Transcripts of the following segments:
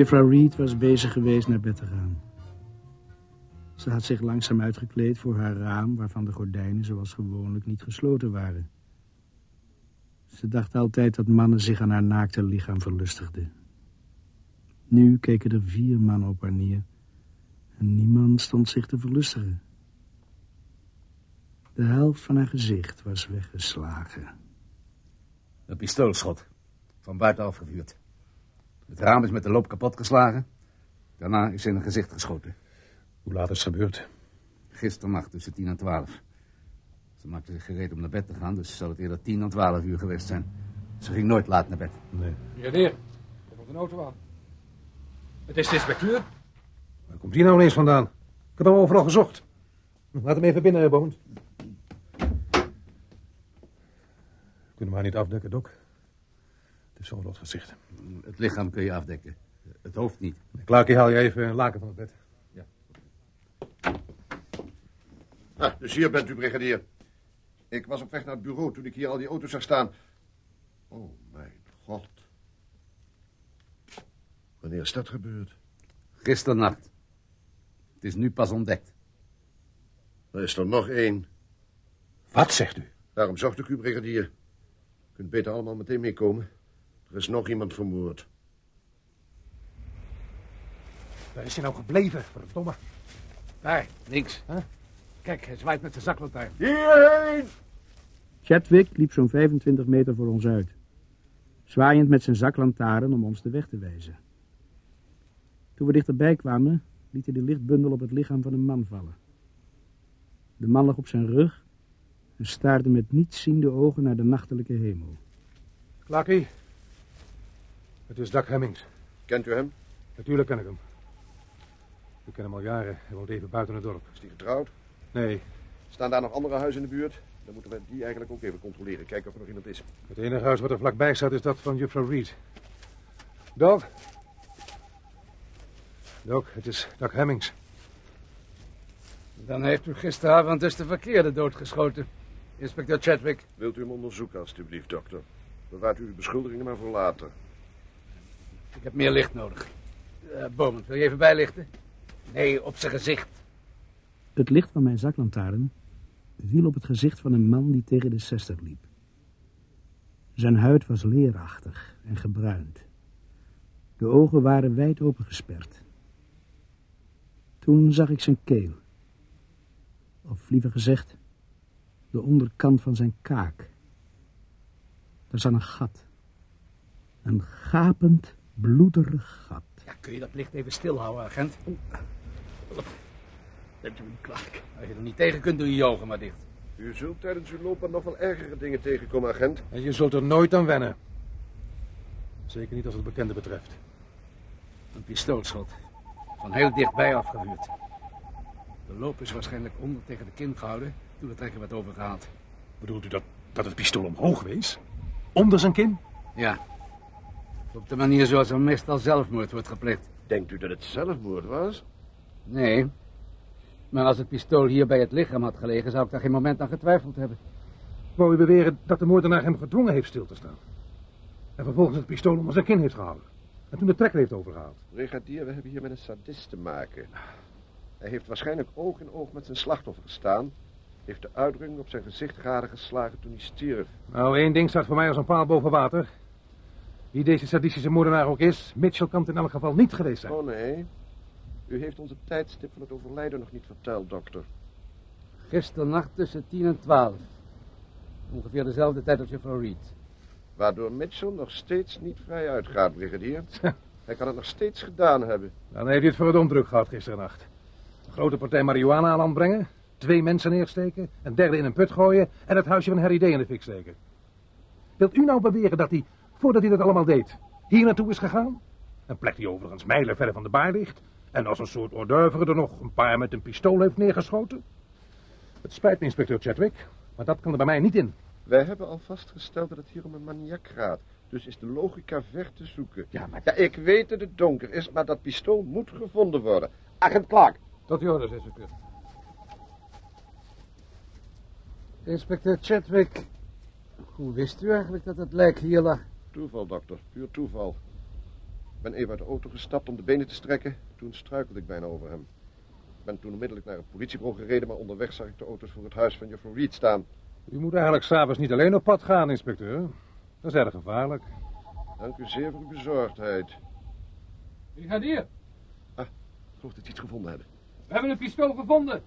Juffrouw Reed was bezig geweest naar bed te gaan. Ze had zich langzaam uitgekleed voor haar raam... waarvan de gordijnen zoals gewoonlijk niet gesloten waren. Ze dacht altijd dat mannen zich aan haar naakte lichaam verlustigden. Nu keken er vier mannen op haar neer... en niemand stond zich te verlustigen. De helft van haar gezicht was weggeslagen. Een pistoolschot. Van buiten afgevuurd. Het raam is met de loop kapot geslagen. Daarna is ze in een gezicht geschoten. Hoe laat is het gebeurd? Gisternacht tussen 10 en 12. Ze maakte zich gereed om naar bed te gaan, dus zal het eerder 10 dan 12 uur geweest zijn. Ze ging nooit laat naar bed. Nee. Brigadier, er komt een auto aan. Het is de inspecteur. Waar komt die nou ineens vandaan? Ik heb hem overal gezocht. Laat hem even binnen, Boont. Kunnen we haar niet afdekken, Dok? Het is zo'n rot gezicht. Het lichaam kun je afdekken. Het hoofd niet. Klaarkie, haal je even een laken van het bed. Ah, dus hier bent u, brigadier. Ik was op weg naar het bureau toen ik hier al die auto's zag staan. Oh, mijn god. Wanneer is dat gebeurd? Gisternacht. Het is nu pas ontdekt. Er is er nog één. Wat zegt u? Daarom zocht ik u, brigadier. U kunt beter allemaal meteen meekomen. Er is nog iemand vermoord. Waar is hij nou gebleven, verdomme? Daar, links. Kijk, hij zwaait met zijn zaklantaarn. Hierheen! Chadwick liep zo'n 25 meter voor ons uit. Zwaaiend met zijn zaklantaarn om ons de weg te wijzen. Toen we dichterbij kwamen, liet hij de lichtbundel op het lichaam van een man vallen. De man lag op zijn rug en staarde met nietsziende ogen naar de nachtelijke hemel. Klaarkie. Het is Doug Hemmings. Kent u hem? Natuurlijk ken ik hem. Ik ken hem al jaren. Hij woont even buiten het dorp. Is hij getrouwd? Nee, Staan daar nog andere huizen in de buurt? Dan moeten we die eigenlijk ook even controleren. Kijken of er nog iemand is. het enige huis wat er vlakbij staat is dat van juffrouw Reed. Doc? Doc, het is Doug Hemmings. Dan heeft u gisteravond dus de verkeerde doodgeschoten. Inspecteur Chadwick. Wilt u hem onderzoeken, alstublieft, dokter? Bewaart u uw beschuldigingen maar voor later. Ik heb meer licht nodig. Uh, wil je even bijlichten? Nee, op zijn gezicht. Het licht van mijn zaklantaarn viel op het gezicht van een man die tegen de zestig liep. Zijn huid was leerachtig en gebruind. De ogen waren wijd opengesperd. Toen zag ik zijn keel. Of liever gezegd, de onderkant van zijn kaak. Daar zat een gat. Een gapend, bloederig gat. Ja, kun je dat licht even stilhouden, agent? Neemt u me niet kwalijk. Als je er niet tegen kunt, doe je je ogen maar dicht. U zult tijdens uw loopbaan nog wel ergere dingen tegenkomen, agent. En je zult er nooit aan wennen. Zeker niet als het bekende betreft. Een pistoolschot. Van heel dichtbij afgevuurd. De loop is waarschijnlijk onder tegen de kin gehouden toen de trekker werd overgehaald. Bedoelt u dat, dat het pistool omhoog wees? Onder zijn kin? Ja. Op de manier zoals er meestal zelfmoord wordt gepleegd. Denkt u dat het zelfmoord was? Nee. Maar als het pistool hier bij het lichaam had gelegen, zou ik daar geen moment aan getwijfeld hebben. Wou u beweren dat de moordenaar hem gedwongen heeft stil te staan? En vervolgens het pistool onder zijn kin heeft gehouden? En toen de trekker heeft overgehaald? Brigadier, we hebben hier met een sadist te maken. Hij heeft waarschijnlijk oog in oog met zijn slachtoffer gestaan. Heeft de uitdrukking op zijn gezicht geslagen toen hij stierf. Nou, één ding staat voor mij als een paal boven water. Wie deze sadistische moordenaar ook is, Mitchell kan het in elk geval niet geweest zijn. Oh nee. U heeft ons het tijdstip van het overlijden nog niet verteld, dokter. Gisternacht tussen 10 en 12. Ongeveer dezelfde tijd als juffrouw Reed. Waardoor Mitchell nog steeds niet vrij uitgaat, brigadier. Hij kan het nog steeds gedaan hebben. Dan heeft u het voor het druk gehad gisternacht. Een grote partij marihuana aan land brengen, twee mensen neersteken, een derde in een put gooien en het huisje van Harry D. in de fik steken. Wilt u nou beweren dat hij, voordat hij dat allemaal deed, hier naartoe is gegaan? Een plek die overigens mijlen verder van de baar ligt. En als een soort hors d'oeuvre er nog een paar met een pistool heeft neergeschoten? Het spijt me, inspecteur Chadwick, maar dat kan er bij mij niet in. Wij hebben al vastgesteld dat het hier om een maniak gaat. Dus is de logica ver te zoeken. Ja, maar... Ja, ik weet dat het donker is, maar dat pistool moet gevonden worden. Agent Clark. Tot uw orders, inspecteur. Inspecteur Chadwick, hoe wist u eigenlijk dat het lijk hier lag? Toeval, dokter. Puur toeval. Ik ben even uit de auto gestapt om de benen te strekken. Toen struikelde ik bijna over hem. Ik ben toen onmiddellijk naar het politiebureau gereden, maar onderweg zag ik de auto's voor het huis van juffrouw Reed staan. U moet eigenlijk s'avonds niet alleen op pad gaan, inspecteur. Dat is erg gevaarlijk. Dank u zeer voor uw bezorgdheid. Brigadier, Ik geloof dat ze iets gevonden hebben. we hebben een pistool gevonden.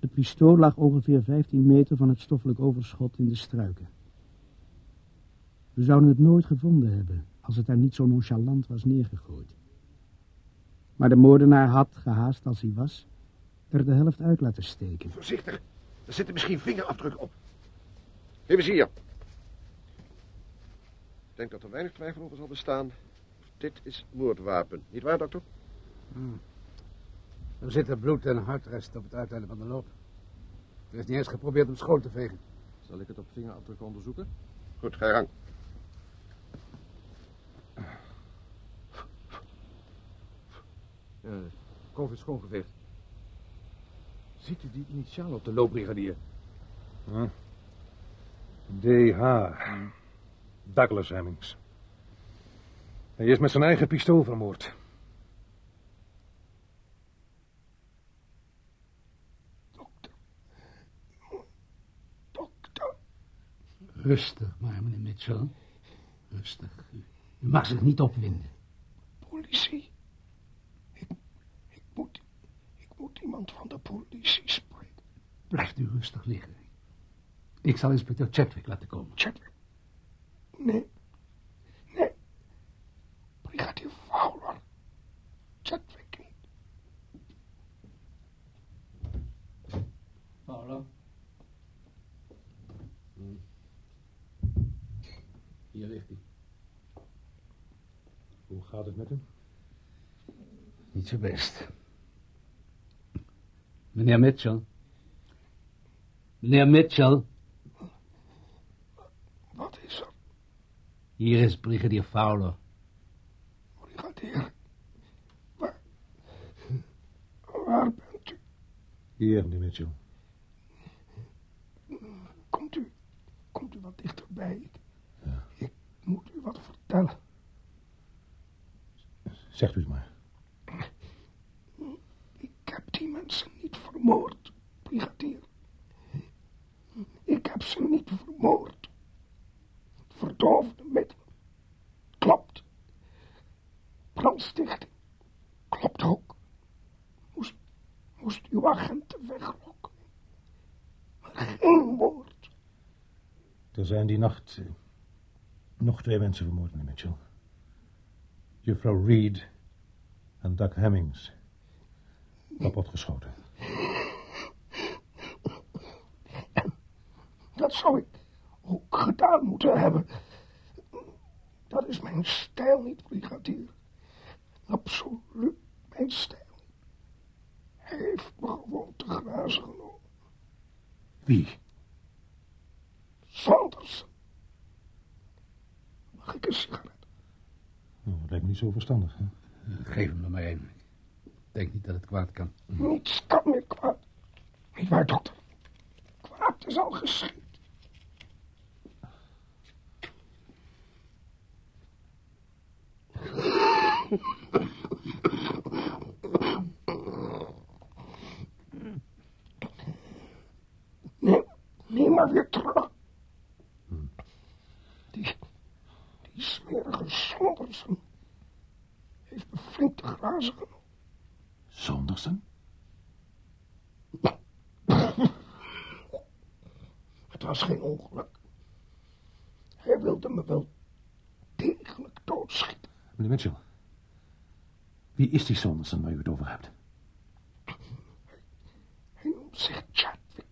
Het pistool lag ongeveer 15 meter van het stoffelijk overschot in de struiken. We zouden het nooit gevonden hebben als het daar niet zo nonchalant was neergegooid. Maar de moordenaar had, gehaast als hij was, er de helft uit laten steken. Voorzichtig, er zitten misschien vingerafdrukken op. Geef eens hier. Ik denk dat er weinig twijfel over zal bestaan. Dit is moordwapen. Niet waar, dokter? Er zitten bloed en hartrest op het uiteinde van de loop. Er is niet eens geprobeerd om schoon te vegen. Zal ik het op vingerafdrukken onderzoeken? Goed, ga je gang. Uh, Kolf is schoongeveegd. Ziet u die initiaal op de loopbrigadier? DH. Douglas Hemmings. Hij is met zijn eigen pistool vermoord. Rustig maar, meneer Mitchell. Rustig. U, u mag zich niet opwinden. Politie. Ik, ik, moet, ik moet iemand van de politie spreken. Blijft u rustig liggen. Ik zal inspecteur Chadwick laten komen. Chadwick. Nee. Nee. Brigadier Fowler. Chadwick niet. Paolo. Hier ligt hij. Hoe gaat het met hem? Niet zo best. Meneer Mitchell. Meneer Mitchell, Wat is er, hier is brigadier Fowler. brigadier? Waar, waar bent u? Hier, meneer Mitchell. Komt u, komt u wat dichterbij? Ik, ik moet u wat vertellen. Zegt u het maar. Ik heb die mensen niet vermoord, brigadier. Ik heb ze niet vermoord. Verdovende middelen. Klopt. Brandstichting. Klopt ook. Moest, moest uw agenten weglokken. Maar geen woord. Er zijn die nacht eh, nog twee mensen vermoord, meneer Mitchell. Juffrouw Reed en Doug Hemmings. Kapot geschoten. Dat zou ik ook gedaan moeten hebben. Dat is mijn stijl niet, brigadier. Absoluut mijn stijl. Hij heeft me gewoon te grazen genomen. Wie? Sanderson. Mag ik een sigaret? Nou, dat lijkt me niet zo verstandig. Hè? Geef hem er maar één. Ik denk niet dat het kwaad kan. Niets kan meer kwaad. Niet waar, dokter? Kwaad is al geschied. Neem, neem maar weer terug. Die, die smerige Sondersen heeft me flink te grazen genomen. Het was geen ongeluk. Hij wilde me wel degelijk doodschieten. Meneer Mitchell. Wie is die Sanderson waar u het over hebt? Hij noemt zich Chadwick.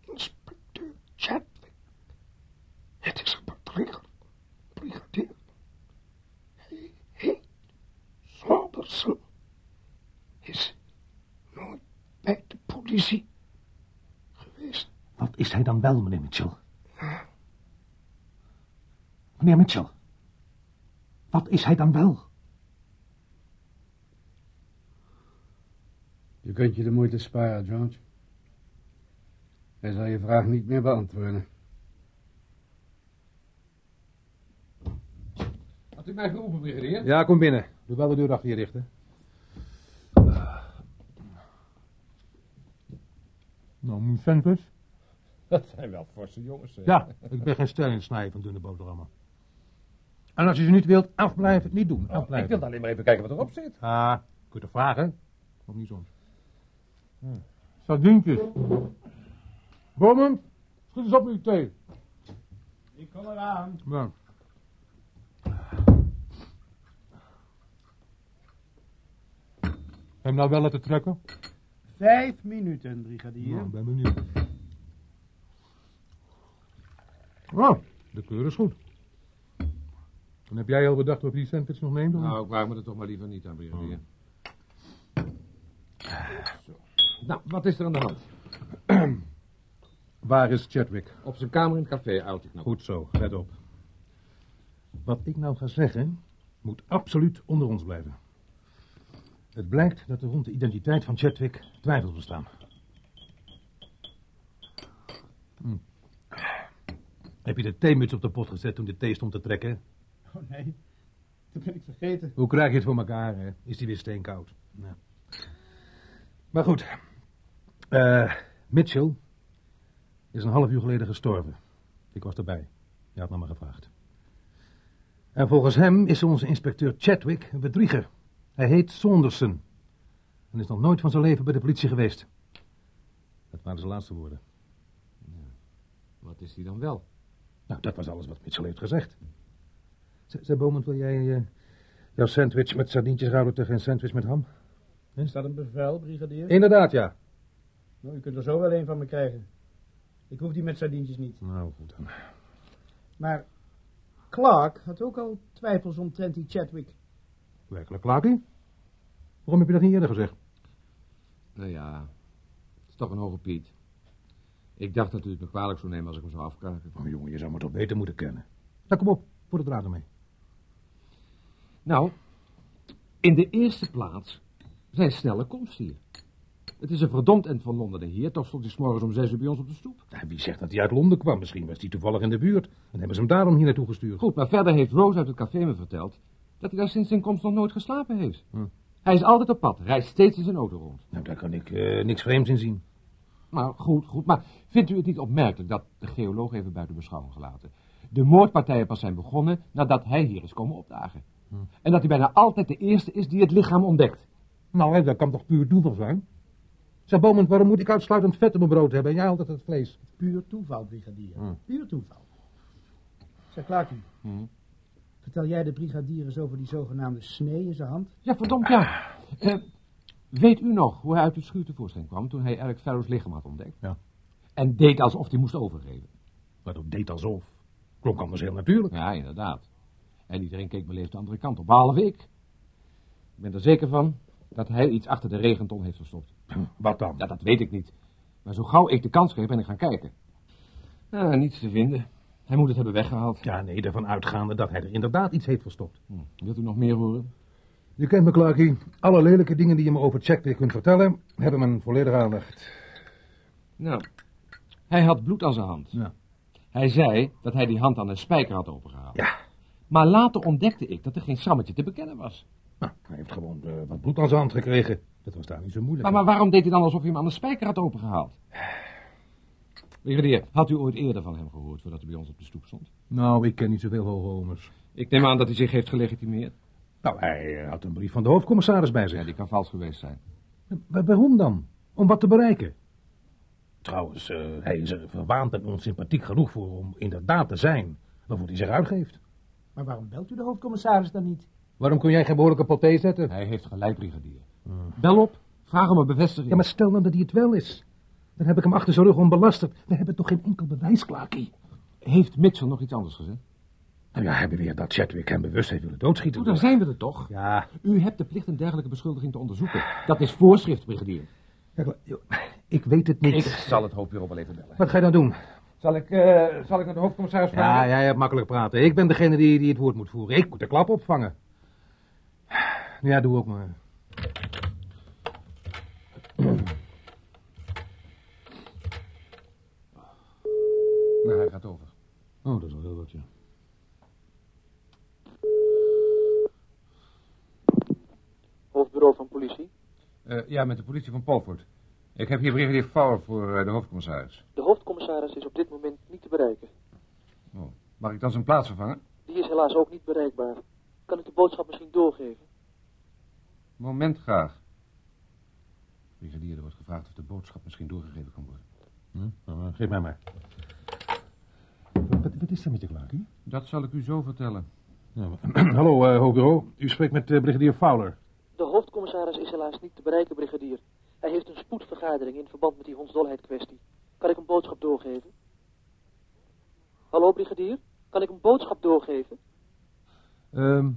Inspecteur Chadwick. Het is een bedrieger. Brigadier. Hij heet. Is nooit bij de politie geweest. Wat is hij dan wel, meneer Mitchell? Meneer Mitchell. Wat is hij dan wel? Je kunt je de moeite sparen, George. Hij zal je vraag niet meer beantwoorden. Had u mij geroepen, brigadier? Ja, kom binnen. Doe wel de deur achter je dicht, hè. Nou, sandwich? Dat zijn wel forse jongens. hè. Ja, ik ben geen stijl in het snijden van dunne boterhammen. En als je ze niet wilt, afblijven, niet doen. Oh, Afblijven. ik wil alleen maar even kijken wat erop zit. Ah, kun je toch vragen? Of niet soms? Hmm. Sardientjes. Bomen, schiet eens op met je thee. Ik kom eraan. Ja. Hem nou wel laten trekken? Vijf minuten, brigadier. Ja, ben benieuwd. Oh, de kleur is goed. En heb jij al bedacht of je die sandwich nog neemt? of niet? Nou, ik waag me er toch maar liever niet aan, brigadier. Nou, wat is er aan de hand? Waar is Chadwick? Op zijn kamer in het café, oud ik nog. Goed zo, let op. Wat ik nou ga zeggen, moet absoluut onder ons blijven. Het blijkt dat er rond de identiteit van Chadwick twijfels bestaan. Hm. Heb je de theemuts op de pot gezet toen de thee stond te trekken? Oh nee, dat ben ik vergeten. Hoe krijg je het voor elkaar, hè? Is die weer steenkoud? Ja. Maar goed. Eh, Mitchell is een half uur geleden gestorven. Ik was erbij. Je had naar me gevraagd. En volgens hem is onze inspecteur Chadwick een bedrieger. Hij heet Saunderson. En is nog nooit van zijn leven bij de politie geweest. Dat waren zijn laatste woorden. Wat is hij dan wel? Nou, dat was alles wat Mitchell heeft gezegd. Z- Zeg, Bowman, wil jij eh, jouw sandwich met sardientjes ruilen tegen een sandwich met ham? Is dat een bevel, brigadier? Inderdaad, ja. Nou, u kunt er zo wel een van me krijgen. Ik hoef die met sardientjes niet. Nou, goed dan. Maar Clark had ook al twijfels omtrent die Chadwick. Werkelijk, Clarkie? Waarom heb je dat niet eerder gezegd? Nou ja, het is toch een hoge Piet. Ik dacht dat u het me kwalijk zou nemen als ik hem zou afkraken. Oh, jongen, je zou me toch beter moeten kennen. Nou, kom op, voor de draad ermee. Nou, in de eerste plaats zijn snelle komst hier. Het is een verdomd end van Londen naar hier. Toch stond hij 's morgens om zes uur bij ons op de stoep. Nou, wie zegt dat hij uit Londen kwam? Misschien was hij toevallig in de buurt. En hebben ze hem daarom hier naartoe gestuurd. Goed, maar verder heeft Rose uit het café me verteld... dat hij daar sinds zijn komst nog nooit geslapen heeft. Hm. Hij is altijd op pad, reist steeds in zijn auto rond. Nou, daar kan ik eh, niks vreemds in zien. Maar goed, goed. Maar vindt u het niet opmerkelijk dat de geoloog even buiten beschouwing gelaten... de moordpartijen pas zijn begonnen nadat hij hier is komen opdagen? En dat hij bijna altijd de eerste is die het lichaam ontdekt. Nou, hè, dat kan toch puur toeval zijn? Zeg, Bowman, waarom moet ik uitsluitend vet op mijn brood hebben en jij altijd het vlees? Puur toeval, brigadier. Hm. Puur toeval. Zeg, Clarkie. Hm. Vertel jij de brigadier eens over die zogenaamde snee in zijn hand? Ja, verdomd ja. Eh, weet u nog hoe hij uit de schuur tevoorschijn kwam toen hij Eric Farrow's lichaam had ontdekt? Ja. En deed alsof hij moest overgeven. Wat ook deed alsof. Klonk anders heel natuurlijk. Ja, inderdaad. En iedereen keek beleefd de andere kant op, behalve ik. Ik ben er zeker van dat hij iets achter de regenton heeft verstopt. Wat dan? Ja, dat weet ik niet. Maar zo gauw ik de kans kreeg, ben ik gaan kijken. Nou, niets te vinden. Hij moet het hebben weggehaald. Ja, nee, ervan uitgaande dat hij er inderdaad iets heeft verstopt. Hm. Wilt u nog meer horen? Je kent me, Clarkie. Alle lelijke dingen die je me over Chadwick kunt vertellen, hebben mijn volledige aandacht. Nou, hij had bloed aan zijn hand. Ja. Hij zei dat hij die hand aan een spijker had opengehaald. Ja. Maar later ontdekte ik dat er geen sammetje te bekennen was. Nou, hij heeft gewoon eh, wat bloed aan zijn hand gekregen. Dat was daar niet zo moeilijk. Maar, maar waarom deed hij dan alsof hij hem aan een spijker had opengehaald? Brigadier, had u ooit eerder van hem gehoord voordat hij bij ons op de stoep stond? Nou, ik ken niet zoveel hoogomers. Ik neem aan dat hij zich heeft gelegitimeerd. Nou, hij eh, had een brief van de hoofdcommissaris bij zich. Ja, die kan vals geweest zijn. Wa- waarom dan? Om wat te bereiken? Trouwens, eh, hij is er verwaand en onsympathiek genoeg voor om inderdaad te zijn waarvoor hij zich uitgeeft. Maar waarom belt u de hoofdcommissaris dan niet? Waarom kun jij geen behoorlijke paté zetten? Hij heeft gelijk, brigadier. Bel op, vraag om een bevestiging. Ja, maar stel nou dat hij het wel is. Dan heb ik hem achter zijn rug onbelasterd. We hebben toch geen enkel bewijs, Clarkie? Heeft Mitchell nog iets anders gezegd? Nou ja, hij beweert dat Chadwick hem bewust heeft willen doodschieten. Oh, daar zijn we er toch? Ja, U hebt de plicht een dergelijke beschuldiging te onderzoeken. Dat is voorschrift, brigadier. ja, ik weet het niet. Ik zal het hoofdbureau wel even bellen. Wat ga je dan doen? Zal ik, eh, zal ik naar de hoofdcommissaris Ja, jij hebt makkelijk praten. Ik ben degene die, die het woord moet voeren. Ik moet de klap opvangen. Ja, doe ook maar. Nou, hij gaat over. Oh, dat is wel heel wat, ja. Hoofdbureau van politie? Eh, ja, met de politie van Polvoort. Ik heb hier brigadier Fowler voor eh, de hoofdcommissaris. De hoofdcommissaris is op dit moment niet te bereiken. Oh. Mag ik dan zijn plaats vervangen? Die is helaas ook niet bereikbaar. Kan ik de boodschap misschien doorgeven? Moment graag. Brigadier, er wordt gevraagd of de boodschap misschien doorgegeven kan worden. Hm? Nou, geef mij maar. Wat, wat is er met je, Clarkie? Dat zal ik u zo vertellen. Ja, maar- Hallo, eh hoofdbureau. U spreekt met eh, brigadier Fowler. De hoofdcommissaris is helaas niet te bereiken, brigadier. Hij heeft een spoedvergadering in verband met die hondsdolheid kwestie. Kan ik een boodschap doorgeven? Hallo, brigadier? Kan ik een boodschap doorgeven? Ehm,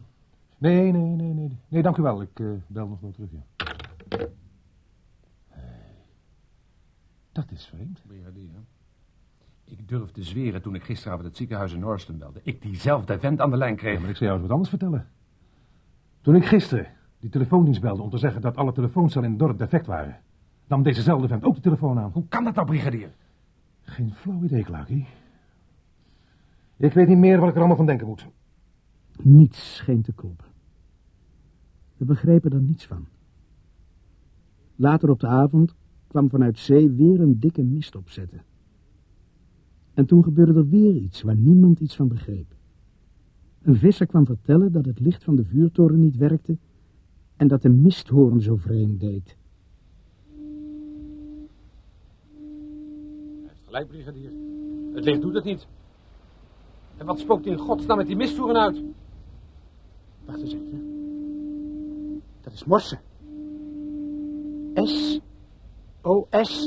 nee, nee, nee, nee. Nee, dank u wel. Ik eh, bel nog wel terug, ja. Hey, Dat is vreemd. Brigadier, ik durf te zweren toen ik gisteravond het ziekenhuis in Norston belde. Ik diezelfde vent aan de lijn kreeg. Ja, maar ik zou jou eens wat anders vertellen. Toen ik gisteren die telefoondienst belde om te zeggen dat alle telefooncellen in het dorp defect waren, nam dezezelfde vent ook de telefoon aan. Hoe kan dat nou, brigadier? Geen flauw idee, Clarkie. Ik weet niet meer wat ik er allemaal van denken moet. Niets scheen te kloppen. We begrepen er niets van. Later op de avond kwam vanuit zee weer een dikke mist opzetten. En toen gebeurde er weer iets waar niemand iets van begreep. Een visser kwam vertellen dat het licht van de vuurtoren niet werkte en dat de misthoorn zo vreemd deed. Hij heeft gelijk, brigadier. Het licht doet het niet. En wat spookt in godsnaam met die misttoeren uit? Wacht eens even. Dat is morsen. S. O. S.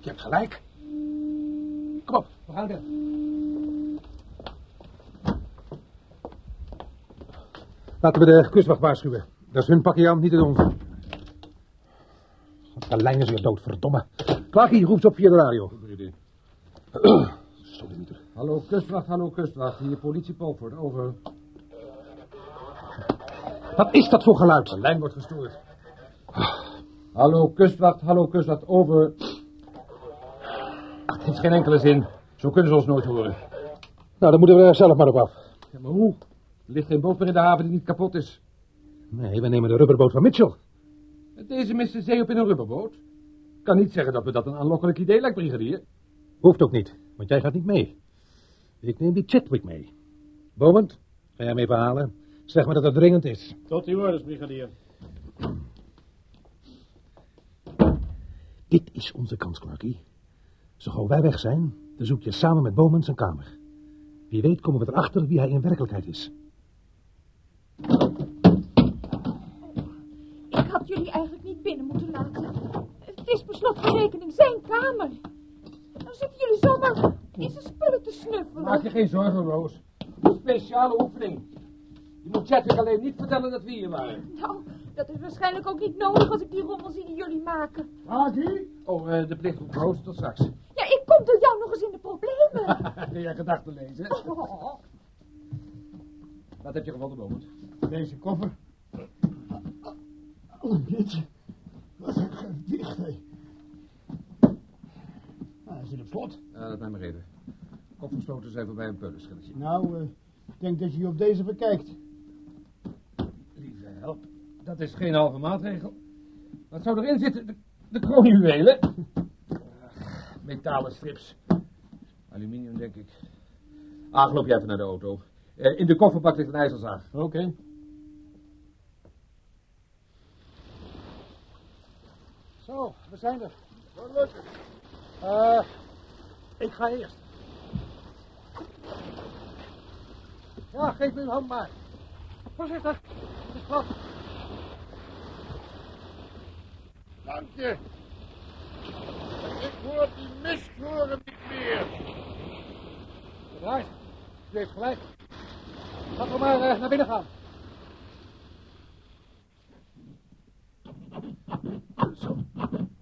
Je hebt gelijk. Kom op, we gaan weer. Laten we de kustwacht waarschuwen. Dat is hun pakje aan, niet het onze. De lijn is weer dood, verdomme. Clarkie roept op via de radio. Sodemieter. Hallo, kustwacht, hallo, kustwacht. Hier politie Polford, over. Wat is dat voor geluid? De lijn wordt gestoord. Hallo, kustwacht, hallo, kustwacht, over. Ach, het heeft geen enkele zin. Zo kunnen ze ons nooit horen. Nou, dan moeten we er zelf maar op af. Ja, maar hoe? Er ligt geen boot meer in de haven die niet kapot is. Nee, we nemen de rubberboot van Mitchell. Met deze mist de zee op in een rubberboot. Kan niet zeggen dat we dat een aanlokkelijk idee lijkt, brigadier. Hoeft ook niet, want jij gaat niet mee. Ik neem die Chadwick mee. Bowend, ga jij mee verhalen? Zeg maar dat het dringend is. Tot uw orders, brigadier. Dit is onze kans, Clarkie. Zo gauw wij weg zijn, dan zoek je samen met Bowman zijn kamer. Wie weet komen we erachter wie hij in werkelijkheid is. Ik had jullie eigenlijk niet binnen moeten laten. Het is per slot van rekening zijn kamer. Dan zitten jullie zomaar in zijn spullen te snuffelen. Maak je geen zorgen, Rose. Een speciale oefening. Je moet Chadwick alleen niet vertellen dat we hier waren. Nou, dat is waarschijnlijk ook niet nodig als ik die rommel zie die jullie maken. Oh, eh, de plichtgroep Rose, tot straks. Ja, ik kom door jou nog eens in de problemen. Kun jij gedachten lezen? Oh, Wat heb je gevonden, Bowman? Deze koffer. Oh, dit. Wat een gewicht, hé. Ah, hij zit op slot. Uh, laat mij maar even. Kopversloten zijn voorbij een peulenschilletje. Nou, eh, ik denk dat je je op deze bekijkt. Help. Dat is geen halve maatregel. Wat zou erin zitten? De, de kroonjuwelen. Metalen strips. Aluminium, denk ik. Ah, loop jij even naar de auto. Eh, in de kofferbak ligt een ijzerzaag. Oké. Zo, we zijn er. Eh, ik ga eerst. Ja, geef me uw hand maar. Voorzichtig, Dank je. Ik hoor die misthoren niet meer. Draait, u heeft gelijk. Laten we maar eh, naar binnen gaan.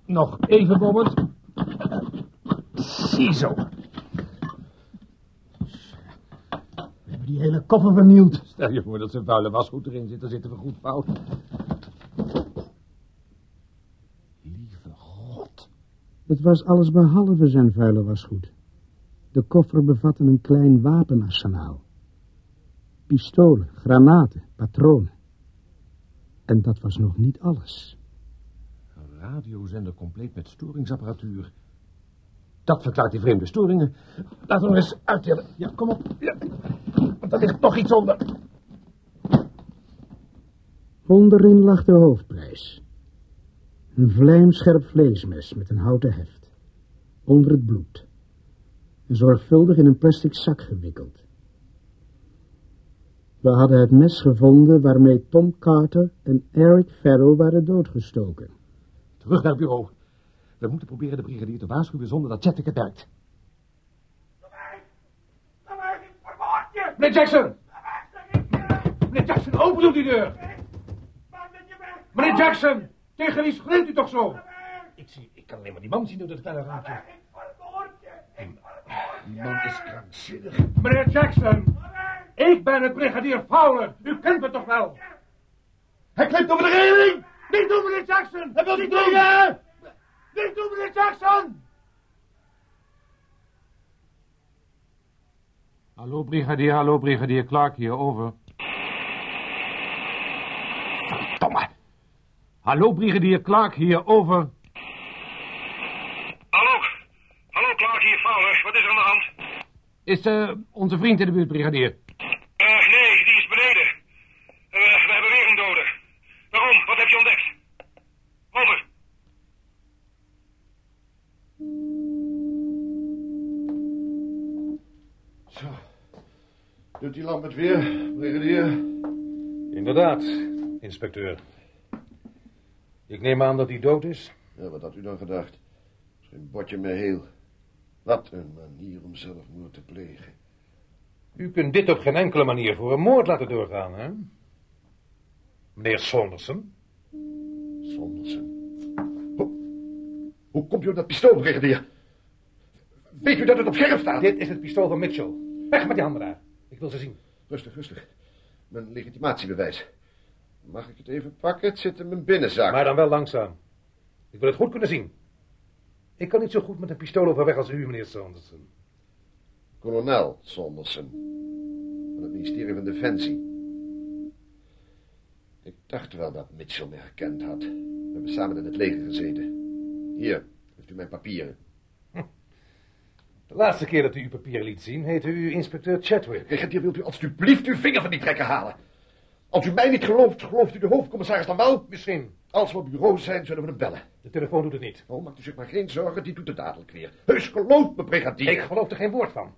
Nog even, Bommert. Ziezo. We hebben die hele koffer vernield. Stel je voor dat zijn vuile wasgoed erin zit, dan zitten we goed fout. Lieve God. Het was alles behalve zijn vuile wasgoed. De koffer bevatte een klein wapenarsenaal. Pistolen, granaten, patronen. En dat was nog niet alles. Een radiozender compleet met storingsapparatuur. Dat verklaart die vreemde storingen. Laten we eens uittellen. Ja, kom op. Ja. Want er ligt nog iets onder. Onderin lag de hoofdprijs. Een vlijmscherp vleesmes met een houten heft. Onder het bloed. En zorgvuldig in een plastic zak gewikkeld. We hadden het mes gevonden waarmee Tom Carter en Eric Farrow waren doodgestoken. Terug naar het bureau. We moeten proberen de brigadier te waarschuwen zonder dat Chatwick het merkt. Meneer Jackson! Meneer Jackson, open doet die deur! Meneer Jackson! Tegen wie schreeuwt u toch zo? Ik, zie, ik kan alleen maar die man zien door dat kleine raampje. Die man is krankzinnig. Meneer Jackson! Ik ben het brigadier Fowler. U kent me toch wel? Hij klimt over de reling! Niet doen, meneer Jackson! Hij wil Niet niet doen! Niet doen, meneer Jackson! Hallo, brigadier. Hallo, brigadier Clark hier. Over. Verdomme. Hallo, brigadier Clark hier. Over. Hallo. Hallo, Clark hier, Fowler. Wat is er aan de hand? Is eh, onze vriend in de buurt, brigadier? Eh, nee, die is beneden. Eh, we hebben weer een dode. Waarom? Wat heb je ontdekt? Over. Zo. Doet die lamp het weer, brigadier? Inderdaad, inspecteur. Ik neem aan dat hij dood is. Ja, wat had u dan gedacht? Geen botje meer heel. Wat een manier om zelfmoord te plegen. U kunt dit op geen enkele manier voor een moord laten doorgaan, hè? Meneer Saunderson? Sondersen. Hoe, hoe komt u op dat pistool, brigadier? Weet u dat het op scherp staat? Dit is het pistool van Mitchell. Weg met die handen daar. Ik wil ze zien. Rustig, rustig. Mijn legitimatiebewijs. Mag ik het even pakken? Het zit in mijn binnenzak. Maar dan wel langzaam. Ik wil het goed kunnen zien. Ik kan niet zo goed met een pistool overweg als u, meneer Saunderson. Kolonel Sondersen. Van het ministerie van Defensie. Ik dacht wel dat Mitchell me herkend had. We hebben samen in het leger gezeten. Hier, heeft u mijn papieren. De laatste keer dat u uw papieren liet zien, heette u inspecteur Chadwick. Brigadier, wilt u alstublieft uw vinger van die trekken halen? Als u mij niet gelooft, gelooft u de hoofdcommissaris dan wel? Misschien. Als we op bureau zijn, zullen we hem bellen. De telefoon doet het niet. Oh, maakt u zich maar geen zorgen, die doet het dadelijk weer. Heus, geloof me, brigadier. Ik geloof er geen woord van.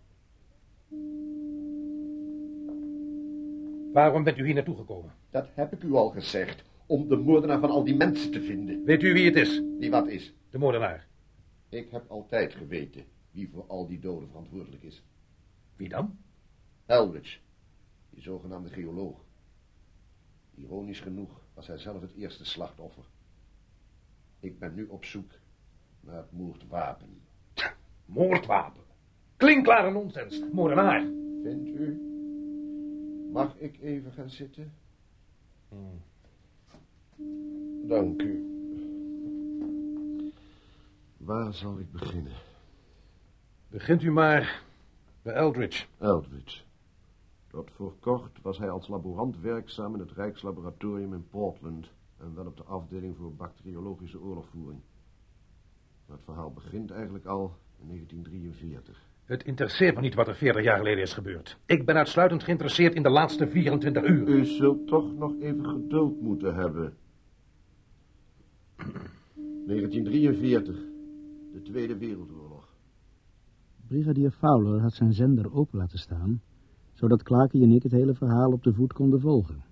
Waarom bent u hier naartoe gekomen? Dat heb ik u al gezegd. Om de moordenaar van al die mensen te vinden. Weet u wie het is? Wie wat is? De moordenaar. Ik heb altijd geweten wie voor al die doden verantwoordelijk is. Wie dan? Eldridge, die zogenaamde geoloog. Ironisch genoeg was hij zelf het eerste slachtoffer. Ik ben nu op zoek naar het moordwapen. Moordwapen. Klinkklare nonsens. Moordenaar. Vindt u? Mag ik even gaan zitten? Dank u. Waar zal ik beginnen? Begint u maar bij Eldridge. Eldridge. Tot voor kort was hij als laborant werkzaam in het Rijkslaboratorium in Portland en wel op de afdeling voor bacteriologische oorlogvoering. Maar het verhaal begint eigenlijk al in 1943. Het interesseert me niet wat er 40 jaar geleden is gebeurd. Ik ben uitsluitend geïnteresseerd in de laatste 24 uur. U zult toch nog even geduld moeten hebben. 1943, de Tweede Wereldoorlog. Brigadier Fowler had zijn zender open laten staan, zodat Clarkie en ik het hele verhaal op de voet konden volgen.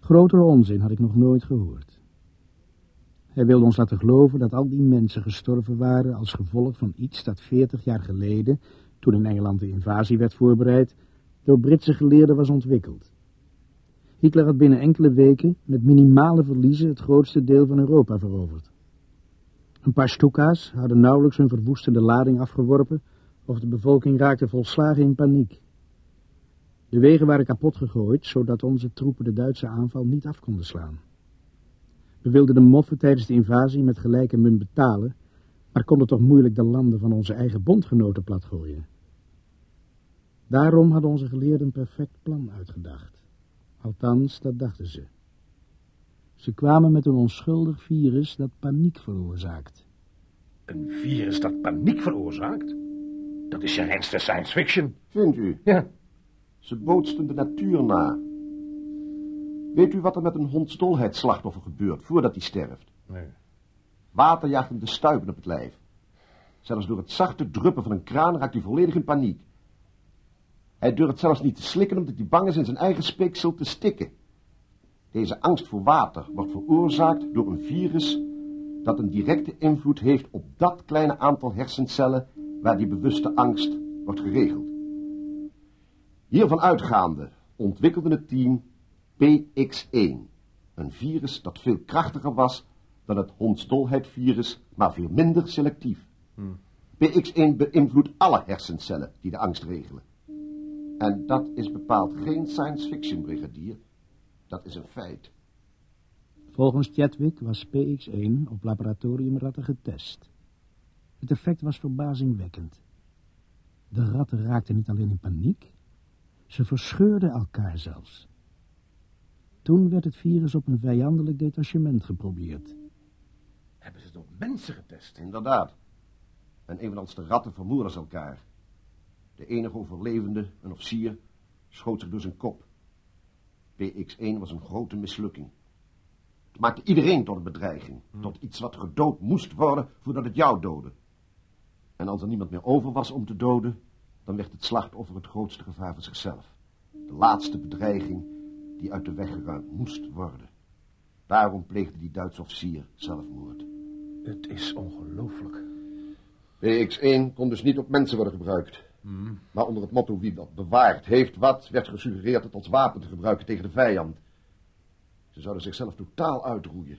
Grotere onzin had ik nog nooit gehoord. Hij wilde ons laten geloven dat al die mensen gestorven waren als gevolg van iets dat 40 jaar geleden, toen in Engeland de invasie werd voorbereid, door Britse geleerden was ontwikkeld. Hitler had binnen enkele weken met minimale verliezen het grootste deel van Europa veroverd. Een paar stoeka's hadden nauwelijks hun verwoestende lading afgeworpen of de bevolking raakte volslagen in paniek. De wegen waren kapot gegooid, zodat onze troepen de Duitse aanval niet af konden slaan. We wilden de moffen tijdens de invasie met gelijke munt betalen, maar konden toch moeilijk de landen van onze eigen bondgenoten platgooien. Daarom hadden onze geleerden een perfect plan uitgedacht. Althans, dat dachten ze. Ze kwamen met een onschuldig virus dat paniek veroorzaakt. Een virus dat paniek veroorzaakt? Dat is je reinste science fiction. Vindt u? Ja. Ze bootsten de natuur na. Weet u wat er met een hondsdolheidsslachtoffer gebeurt voordat hij sterft? Nee. Water jaagt hem de stuipen op het lijf. Zelfs door het zachte druppen van een kraan raakt hij volledig in paniek. Hij durft zelfs niet te slikken omdat hij bang is in zijn eigen speeksel te stikken. Deze angst voor water wordt veroorzaakt door een virus dat een directe invloed heeft op dat kleine aantal hersencellen waar die bewuste angst wordt geregeld. Hiervan uitgaande ontwikkelde het team PX1, een virus dat veel krachtiger was dan het hondsdolheidvirus, maar veel minder selectief. PX1 beïnvloedt alle hersencellen die de angst regelen. En dat is bepaald geen science fiction, brigadier. Dat is een feit. Volgens Chadwick was PX1 op laboratoriumratten getest. Het effect was verbazingwekkend. De ratten raakten niet alleen in paniek, ze verscheurden elkaar zelfs. Toen werd het virus op een vijandelijk detachement geprobeerd. Hebben ze het op mensen getest? Inderdaad. En evenals de ratten vermoorden ze elkaar. De enige overlevende, een officier, schoot zich door zijn kop. PX1 was een grote mislukking. Het maakte iedereen tot een bedreiging, tot iets wat gedood moest worden voordat het jou doodde. En als er niemand meer over was om te doden, dan werd het slachtoffer het grootste gevaar voor zichzelf. De laatste bedreiging die uit de weg geruimd moest worden. Daarom pleegde die Duitse officier zelfmoord. Het is ongelooflijk. PX1 kon dus niet op mensen worden gebruikt. Maar onder het motto wie wat bewaard heeft wat, werd gesuggereerd het als wapen te gebruiken tegen de vijand. Ze zouden zichzelf totaal uitroeien.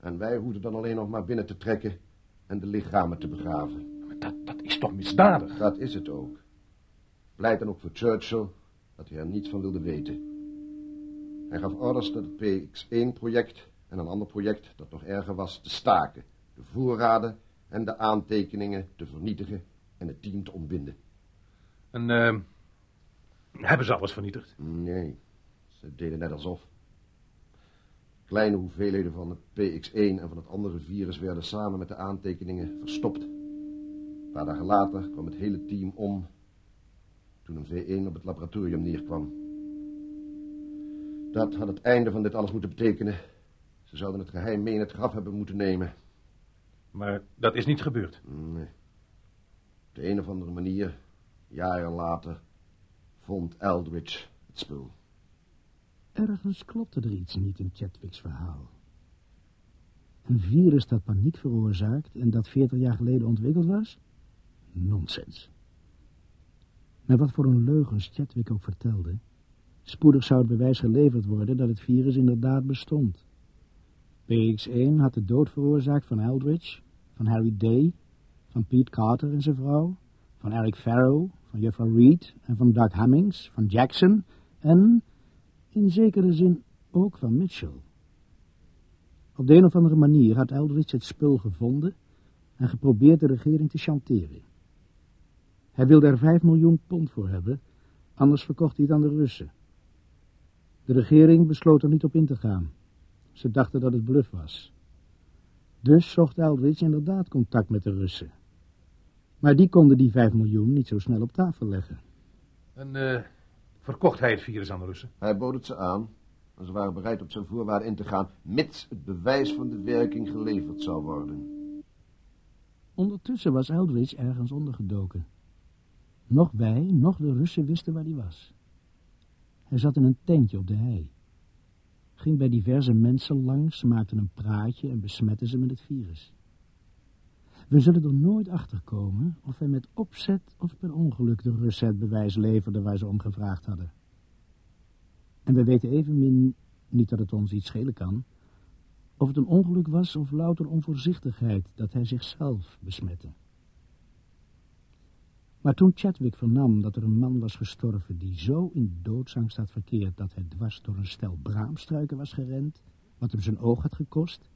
En wij hoefden dan alleen nog maar binnen te trekken en de lichamen te begraven. Maar dat, dat is toch misdadig? Dat is het ook. Pleit dan ook voor Churchill dat hij er niets van wilde weten. Hij gaf orders dat het PX1-project en een ander project dat nog erger was te staken. De voorraden en de aantekeningen te vernietigen en het team te ontbinden. En eh, hebben ze alles vernietigd? Nee, ze deden net alsof. Kleine hoeveelheden van het PX1 en van het andere virus werden samen met de aantekeningen verstopt. Een paar dagen later kwam het hele team om toen een V1 op het laboratorium neerkwam. Dat had het einde van dit alles moeten betekenen. Ze zouden het geheim mee in het graf hebben moeten nemen. Maar dat is niet gebeurd. Nee. Op de een of andere manier, jaren later, vond Eldridge het spul. Ergens klopte er iets niet in Chadwick's verhaal. Een virus dat paniek veroorzaakt en dat veertig jaar geleden ontwikkeld was? Nonsens. Maar wat voor een leugens Chadwick ook vertelde, spoedig zou het bewijs geleverd worden dat het virus inderdaad bestond. PX1 had de dood veroorzaakt van Eldridge, van Harry Day, van Pete Carter en zijn vrouw, van Eric Farrow, van juffrouw Reed en van Doug Hammings, van Jackson en, in zekere zin, ook van Mitchell. Op de een of andere manier had Eldridge het spul gevonden en geprobeerd de regering te chanteren. Hij wilde er vijf miljoen pond voor hebben, anders verkocht hij het aan de Russen. De regering besloot er niet op in te gaan. Ze dachten dat het bluff was. Dus zocht Eldridge inderdaad contact met de Russen. Maar die konden die vijf miljoen niet zo snel op tafel leggen. En eh, verkocht hij het virus aan de Russen? Hij bood het ze aan en ze waren bereid op zijn voorwaarden in te gaan, mits het bewijs van de werking geleverd zou worden. Ondertussen was Eldridge ergens ondergedoken. Nog wij, nog de Russen wisten waar hij was. Hij zat in een tentje op de hei. Ging bij diverse mensen langs, maakte een praatje en besmette ze met het virus. We zullen er nooit achter komen of hij met opzet of per ongeluk de Russen het bewijs leverde waar ze om gevraagd hadden. En we weten evenmin, niet dat het ons iets schelen kan, of het een ongeluk was of louter onvoorzichtigheid dat hij zichzelf besmette. Maar toen Chadwick vernam dat er een man was gestorven die zo in doodsangst had verkeerd dat hij dwars door een stel braamstruiken was gerend, wat hem zijn oog had gekost,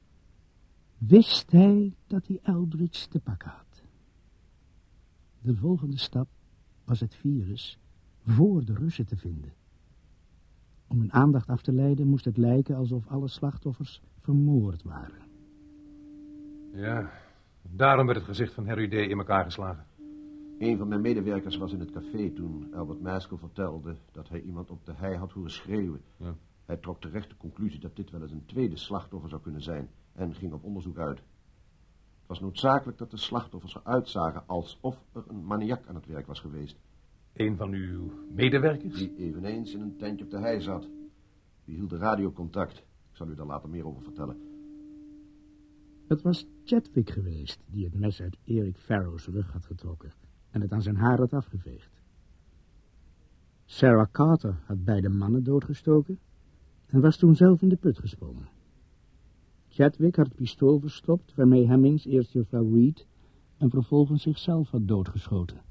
wist hij dat hij Eldridge te pakken had. De volgende stap was het virus voor de Russen te vinden. Om hun aandacht af te leiden moest het lijken alsof alle slachtoffers vermoord waren. Ja, daarom werd het gezicht van Harry D. in elkaar geslagen. Een van mijn medewerkers was in het café toen Albert Maskell vertelde dat hij iemand op de hei had horen schreeuwen. Ja. Hij trok terecht de conclusie dat dit wel eens een tweede slachtoffer zou kunnen zijn en ging op onderzoek uit. Het was noodzakelijk dat de slachtoffers eruit zagen alsof er een maniak aan het werk was geweest. Een van uw medewerkers? Die eveneens in een tentje op de hei zat. Die hield de radiocontact. Ik zal u daar later meer over vertellen. Het was Chadwick geweest die het mes uit Erik Farrow's rug had getrokken en het aan zijn haar had afgeveegd. Sarah Carter had beide mannen doodgestoken en was toen zelf in de put gesprongen. Chadwick had het pistool verstopt waarmee Hemmings eerst juffrouw Reed en vervolgens zichzelf had doodgeschoten.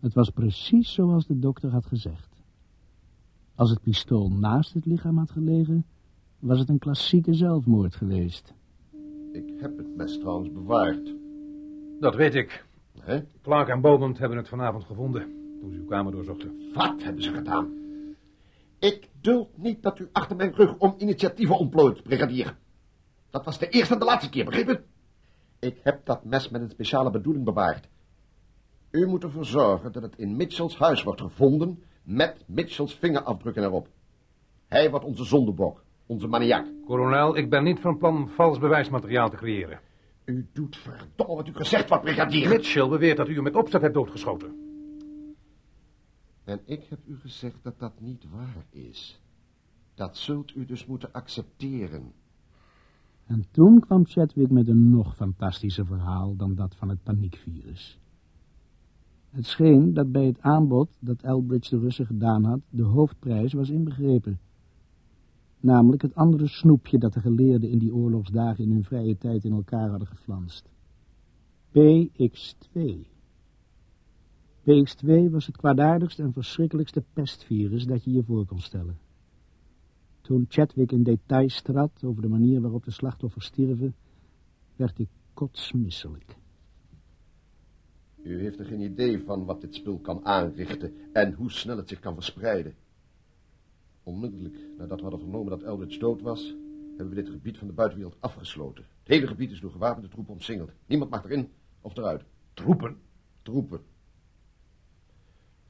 Het was precies zoals de dokter had gezegd. Als het pistool naast het lichaam had gelegen, was het een klassieke zelfmoord geweest. Ik heb het mes trouwens bewaard. Dat weet ik. Hè? Clark en Beaumont hebben het vanavond gevonden, toen ze uw kamer doorzochten. Wat hebben ze gedaan? Ik duld niet dat u achter mijn rug om initiatieven ontplooit, brigadier. Dat was de eerste en de laatste keer, begrepen? Ik heb dat mes met een speciale bedoeling bewaard. U moet ervoor zorgen dat het in Mitchells huis wordt gevonden met Mitchells vingerafdrukken erop. Hij wordt onze zondebok, onze maniak. Kolonel, ik ben niet van plan vals bewijsmateriaal te creëren. U doet verdomme wat u gezegd wordt, brigadier. Mitchell beweert dat u hem met opzet hebt doodgeschoten. En ik heb u gezegd dat dat niet waar is. Dat zult u dus moeten accepteren. En toen kwam Chadwick met een nog fantastischer verhaal dan dat van het paniekvirus. Het scheen dat bij het aanbod dat Elbridge de Russen gedaan had, de hoofdprijs was inbegrepen. Namelijk het andere snoepje dat de geleerden in die oorlogsdagen in hun vrije tijd in elkaar hadden geflanst. PX2. PX2 was het kwaadaardigste en verschrikkelijkste pestvirus dat je je voor kon stellen. Toen Chadwick in details trad over de manier waarop de slachtoffers stierven, werd ik kotsmisselijk. U heeft er geen idee van wat dit spul kan aanrichten en hoe snel het zich kan verspreiden. Onmiddellijk nadat we hadden vernomen dat Eldridge dood was, hebben we dit gebied van de buitenwereld afgesloten. Het hele gebied is door gewapende troepen omsingeld. Niemand mag erin of eruit. Troepen? Troepen.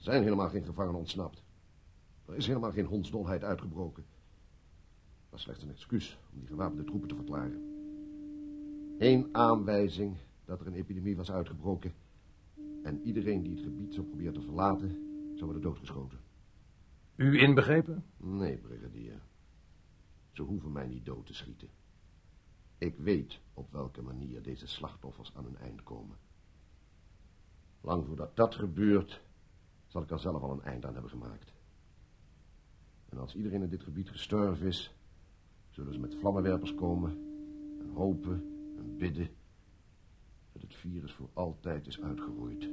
Er zijn helemaal geen gevangenen ontsnapt. Er is helemaal geen hondsdolheid uitgebroken. Het was slechts een excuus om die gewapende troepen te verklaren. Eén aanwijzing dat er een epidemie was uitgebroken en iedereen die het gebied zou proberen te verlaten, zou worden doodgeschoten. U inbegrepen? Nee, brigadier. Ze hoeven mij niet dood te schieten. Ik weet op welke manier deze slachtoffers aan hun eind komen. Lang voordat dat gebeurt, zal ik er zelf al een eind aan hebben gemaakt. En als iedereen in dit gebied gestorven is, zullen ze met vlammenwerpers komen en hopen en bidden dat het virus voor altijd is uitgeroeid.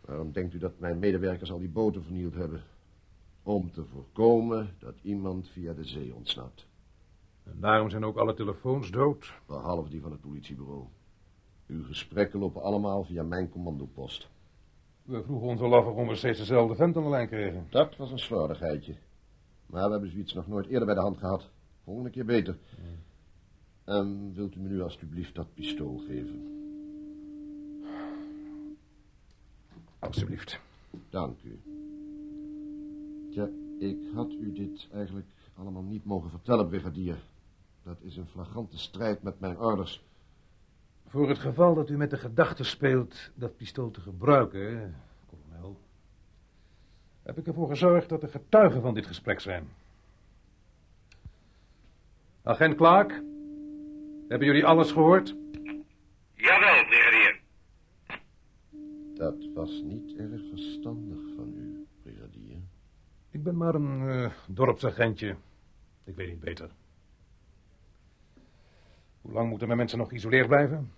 Waarom denkt u dat mijn medewerkers al die boten vernield hebben? Om te voorkomen dat iemand via de zee ontsnapt. En daarom zijn ook alle telefoons dood. Behalve die van het politiebureau. Uw gesprekken lopen allemaal via mijn commandopost. We vroegen ons al af waarom we steeds dezelfde vent aan de lijn kregen. Dat was een slordigheidje. Maar we hebben zoiets nog nooit eerder bij de hand gehad. Volgende keer beter. En wilt u me nu alstublieft dat pistool geven? Alsjeblieft. Dank u. Tja, ik had u dit eigenlijk allemaal niet mogen vertellen, brigadier. Dat is een flagrante strijd met mijn orders. Voor het geval dat u met de gedachte speelt dat pistool te gebruiken, kolonel, heb ik ervoor gezorgd dat er getuigen van dit gesprek zijn. Agent Clark, hebben jullie alles gehoord? Jawel, brigadier. Dat was niet erg verstandig van u, brigadier. Ik ben maar een eh, dorpsagentje. Ik weet niet beter. Hoe lang moeten mijn mensen nog geïsoleerd blijven?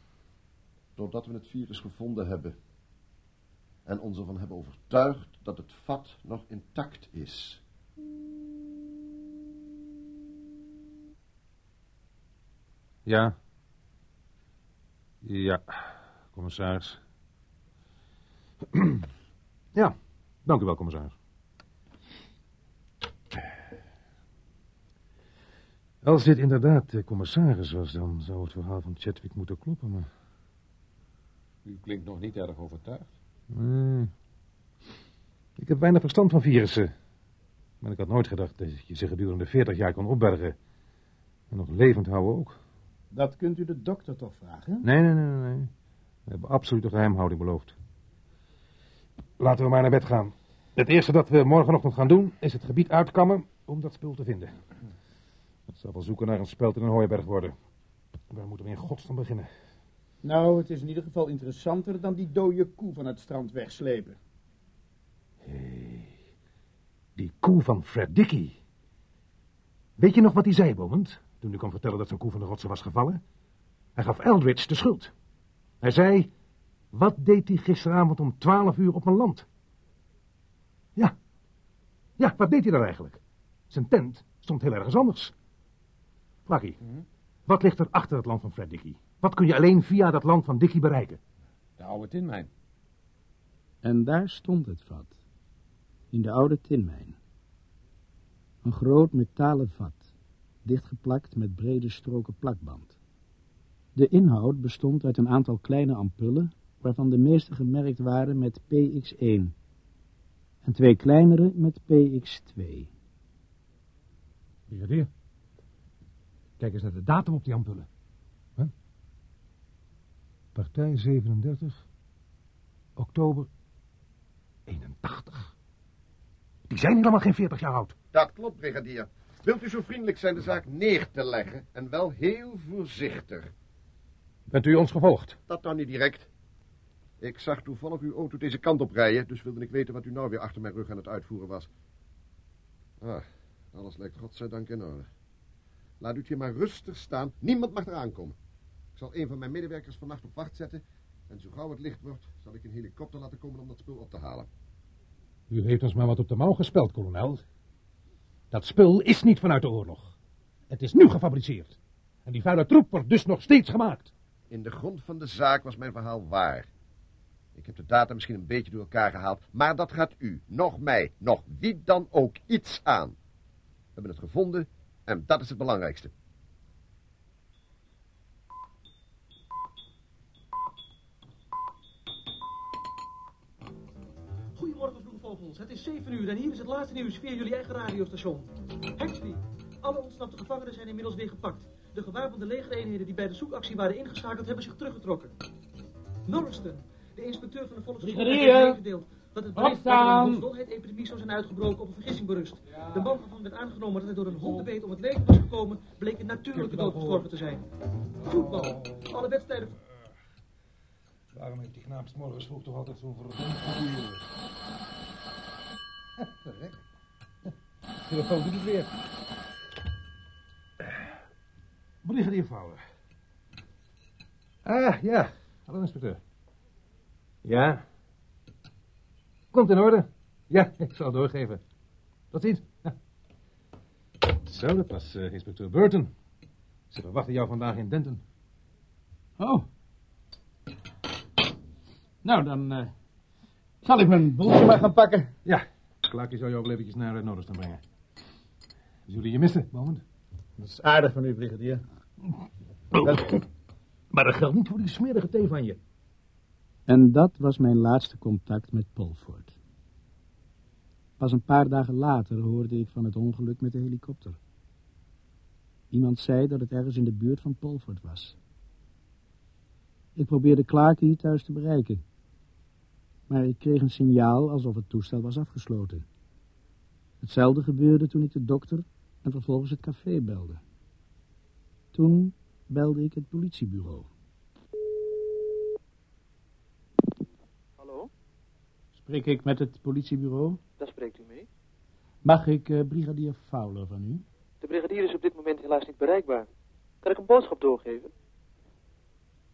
Totdat we het virus gevonden hebben. En ons ervan hebben overtuigd dat het vat nog intact is. Ja. Ja, commissaris. ja, Dank u wel, commissaris. Als dit inderdaad de commissaris was, dan zou het verhaal van Chadwick moeten kloppen, maar... U klinkt nog niet erg overtuigd. Nee. Ik heb weinig verstand van virussen. Maar ik had nooit gedacht dat je ze gedurende 40 jaar kon opbergen. En nog levend houden ook. Dat kunt u de dokter toch vragen? Nee, nee, nee, nee. We hebben absolute geheimhouding beloofd. Laten we maar naar bed gaan. Het eerste dat we morgenochtend gaan doen, is het gebied uitkammen om dat spul te vinden. Het zal wel zoeken naar een speld in een hooiberg worden. Waar moeten we in godsnaam beginnen? Nou, het is in ieder geval interessanter dan die dode koe van het strand wegslepen. Hey, die koe van Fred Dickey. Weet je nog wat hij zei, Bowend, toen hij kwam vertellen dat zijn koe van de rotsen was gevallen? Hij gaf Eldridge de schuld. Hij zei, wat deed hij gisteravond om twaalf uur op mijn land? Ja, ja, wat deed hij dan eigenlijk? Zijn tent stond heel ergens anders. Flakkie, wat ligt er achter het land van Fred Dickey? Wat kun je alleen via dat land van Dickey bereiken? De oude tinmijn. En daar stond het vat. In de oude tinmijn. Een groot metalen vat, dichtgeplakt met brede stroken plakband. De inhoud bestond uit een aantal kleine ampullen, waarvan de meeste gemerkt waren met PX1 en twee kleinere met PX2. Brigadier, kijk eens naar de datum op die ampullen. Huh? Partij 37, oktober 81. Die zijn helemaal geen 40 jaar oud. Dat klopt, brigadier. Wilt u zo vriendelijk zijn de zaak neer te leggen en wel heel voorzichtig? Bent u ons gevolgd? Dat nou niet direct. Ik zag toevallig uw auto deze kant op rijden, dus wilde ik weten wat u nou weer achter mijn rug aan het uitvoeren was. Ah, alles lijkt godzijdank in orde. Laat u het hier maar rustig staan. Niemand mag eraan komen. Ik zal een van mijn medewerkers vannacht op wacht zetten. En zo gauw het licht wordt, zal ik een helikopter laten komen om dat spul op te halen. U heeft ons maar wat op de mouw gespeld, kolonel. Dat spul is niet vanuit de oorlog. Het is nu gefabriceerd. En die vuile troep wordt dus nog steeds gemaakt. In de grond van de zaak was mijn verhaal waar. Ik heb de data misschien een beetje door elkaar gehaald, maar dat gaat u, nog mij, nog wie dan ook iets aan. We hebben het gevonden en dat is het belangrijkste. Goedemorgen, vroege vogels. Het is 7 uur en hier is het laatste nieuws via jullie eigen radiostation. Hexby. Alle ontsnapte gevangenen zijn inmiddels weer gepakt. De gewapende legereenheden die bij de zoekactie waren ingeschakeld hebben zich teruggetrokken. Norriston. De inspecteur van de volksgezondheid heeft meegedeeld dat het bericht er een dolheid-epidemie zou zijn uitgebroken op een vergissing berust. De man waarvan werd aangenomen dat hij door een hondenbeet om het leven was gekomen, bleek een natuurlijke dood gestorven te zijn. Voetbal. Alle wedstrijden Waarom heeft die knaap morgens vroeg toch altijd zo'n verdomd goede Verrek. Telefoon doet het weer. Brigadier Fowler. Ah, ja. Hallo, inspecteur. Ja. Komt in orde. Ja, ik zal het doorgeven. Tot ziens. Ja. Zo, dat was eh, inspecteur Burton. Ze verwachten jou vandaag in Denton. Oh. Nou, dan eh, zal ik mijn broertje maar gaan pakken. Ja, Klaakje zou je ook wel eventjes naar uh, Noorderstan brengen. We zullen je missen, moment. Dat is aardig van u, brigadier. Maar dat geldt niet voor die smerige thee van je. En dat was mijn laatste contact met Polford. Pas een paar dagen later hoorde ik van het ongeluk met de helikopter. Iemand zei dat het ergens in de buurt van Polford was. Ik probeerde Clarke thuis te bereiken. Maar ik kreeg een signaal alsof het toestel was afgesloten. Hetzelfde gebeurde toen ik de dokter en vervolgens het café belde. Toen belde ik het politiebureau. Spreek ik met het politiebureau? daar spreekt u mee. Mag ik eh, brigadier Fowler van u? De brigadier is op dit moment helaas niet bereikbaar. Kan ik een boodschap doorgeven?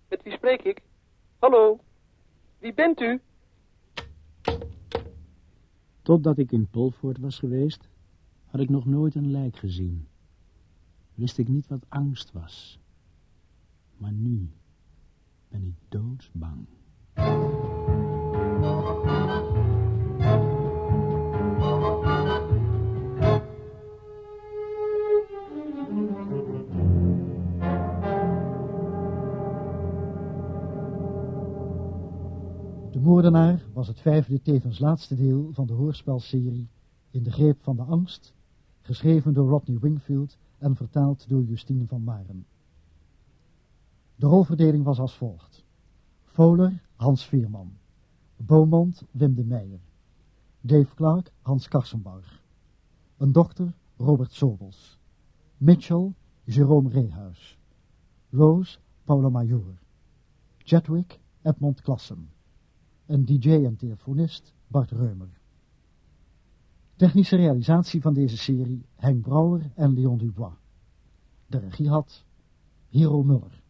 Met wie spreek ik? Hallo? Wie bent u? Totdat ik in Polford was geweest, had ik nog nooit een lijk gezien. Wist ik niet wat angst was. Maar nu ben ik doodsbang. Moordenaar was het vijfde tevens laatste deel van de hoorspelserie In de greep van de angst, geschreven door Rodney Wingfield en vertaald door Justine van Maren. De rolverdeling was als volgt. Voler, Hans Veerman. Beaumont, Wim de Meijer. Dave Clark, Hans Karsenbarg. Een dokter, Robert Sobels. Mitchell, Jerome Reehuis. Rose, Paula Major. Chadwick, Edmond Klassen. En DJ en telefonist, Bart Reumer. Technische realisatie van deze serie Henk Brouwer en Leon Dubois. De regie had Hero Muller.